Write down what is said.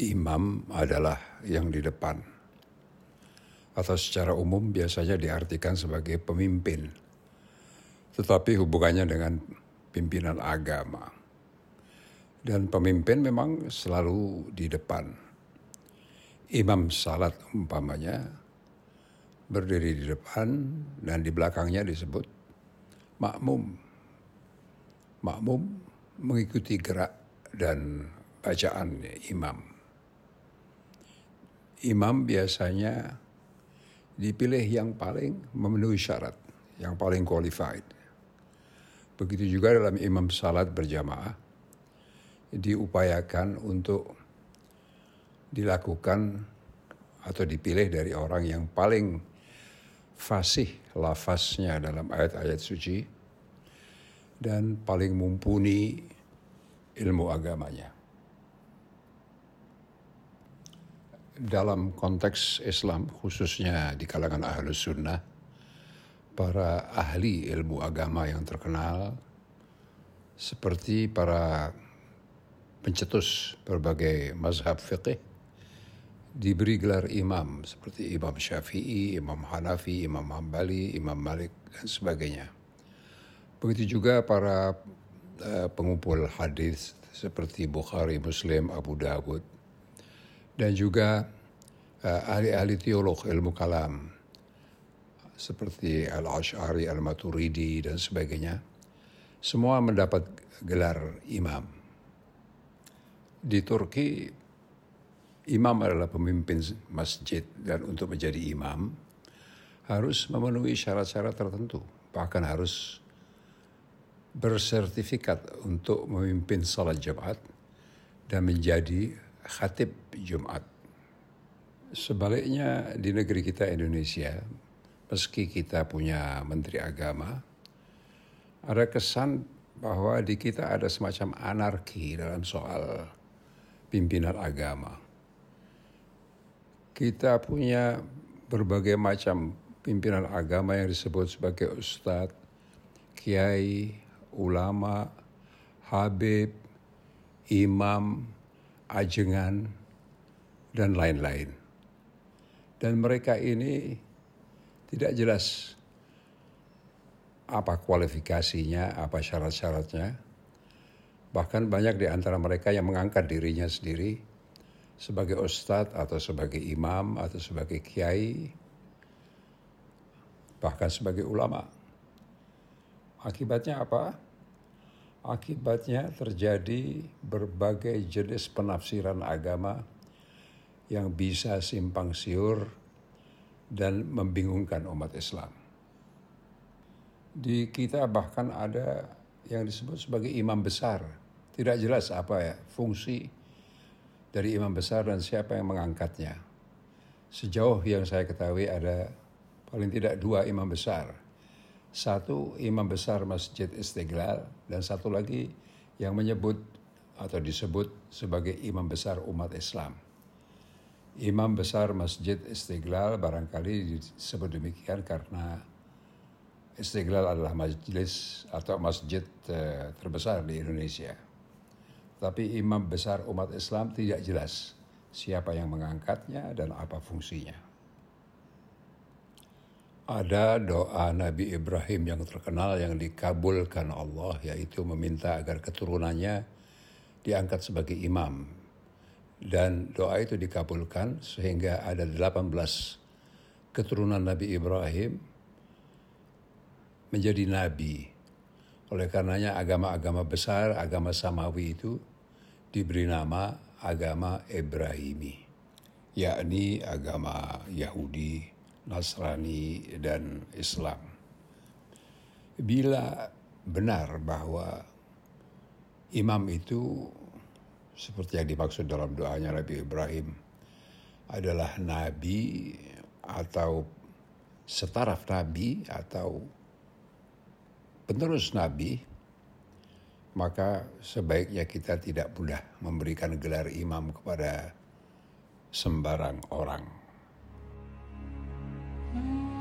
imam adalah yang di depan. Atau secara umum biasanya diartikan sebagai pemimpin. Tetapi hubungannya dengan pimpinan agama. Dan pemimpin memang selalu di depan. Imam salat umpamanya berdiri di depan dan di belakangnya disebut makmum. Makmum mengikuti gerak dan bacaan imam imam biasanya dipilih yang paling memenuhi syarat, yang paling qualified. Begitu juga dalam imam salat berjamaah, diupayakan untuk dilakukan atau dipilih dari orang yang paling fasih lafaznya dalam ayat-ayat suci dan paling mumpuni ilmu agamanya. Dalam konteks Islam khususnya di kalangan ahlus sunnah para ahli ilmu agama yang terkenal seperti para pencetus berbagai mazhab fiqih diberi gelar imam seperti Imam Syafi'i, Imam Hanafi, Imam Hambali, Imam Malik dan sebagainya. Begitu juga para uh, pengumpul hadis seperti Bukhari, Muslim, Abu Dawud, dan juga uh, ahli-ahli teolog ilmu kalam seperti Al-Ash'ari, Al-Maturidi dan sebagainya semua mendapat gelar imam. Di Turki imam adalah pemimpin masjid dan untuk menjadi imam harus memenuhi syarat-syarat tertentu bahkan harus bersertifikat untuk memimpin salat Jumat dan menjadi khatib Jumat. Sebaliknya di negeri kita Indonesia, meski kita punya menteri agama, ada kesan bahwa di kita ada semacam anarki dalam soal pimpinan agama. Kita punya berbagai macam pimpinan agama yang disebut sebagai ustadz, kiai, ulama, habib, imam, ajengan, dan lain-lain. Dan mereka ini tidak jelas apa kualifikasinya, apa syarat-syaratnya. Bahkan banyak di antara mereka yang mengangkat dirinya sendiri sebagai ustadz atau sebagai imam atau sebagai kiai, bahkan sebagai ulama. Akibatnya apa? Akibatnya terjadi berbagai jenis penafsiran agama yang bisa simpang siur dan membingungkan umat Islam. Di kita bahkan ada yang disebut sebagai imam besar. Tidak jelas apa ya fungsi dari imam besar dan siapa yang mengangkatnya. Sejauh yang saya ketahui ada paling tidak dua imam besar satu imam besar Masjid Istiqlal dan satu lagi yang menyebut atau disebut sebagai imam besar umat Islam. Imam besar Masjid Istiqlal barangkali disebut demikian karena Istiqlal adalah majelis atau masjid eh, terbesar di Indonesia. Tapi imam besar umat Islam tidak jelas siapa yang mengangkatnya dan apa fungsinya ada doa Nabi Ibrahim yang terkenal yang dikabulkan Allah yaitu meminta agar keturunannya diangkat sebagai imam dan doa itu dikabulkan sehingga ada 18 keturunan Nabi Ibrahim menjadi nabi. Oleh karenanya agama-agama besar, agama samawi itu diberi nama agama Ibrahimi, yakni agama Yahudi, Nasrani dan Islam. Bila benar bahwa imam itu seperti yang dimaksud dalam doanya Nabi Ibrahim adalah nabi atau setaraf nabi atau penerus nabi maka sebaiknya kita tidak mudah memberikan gelar imam kepada sembarang orang. Mm.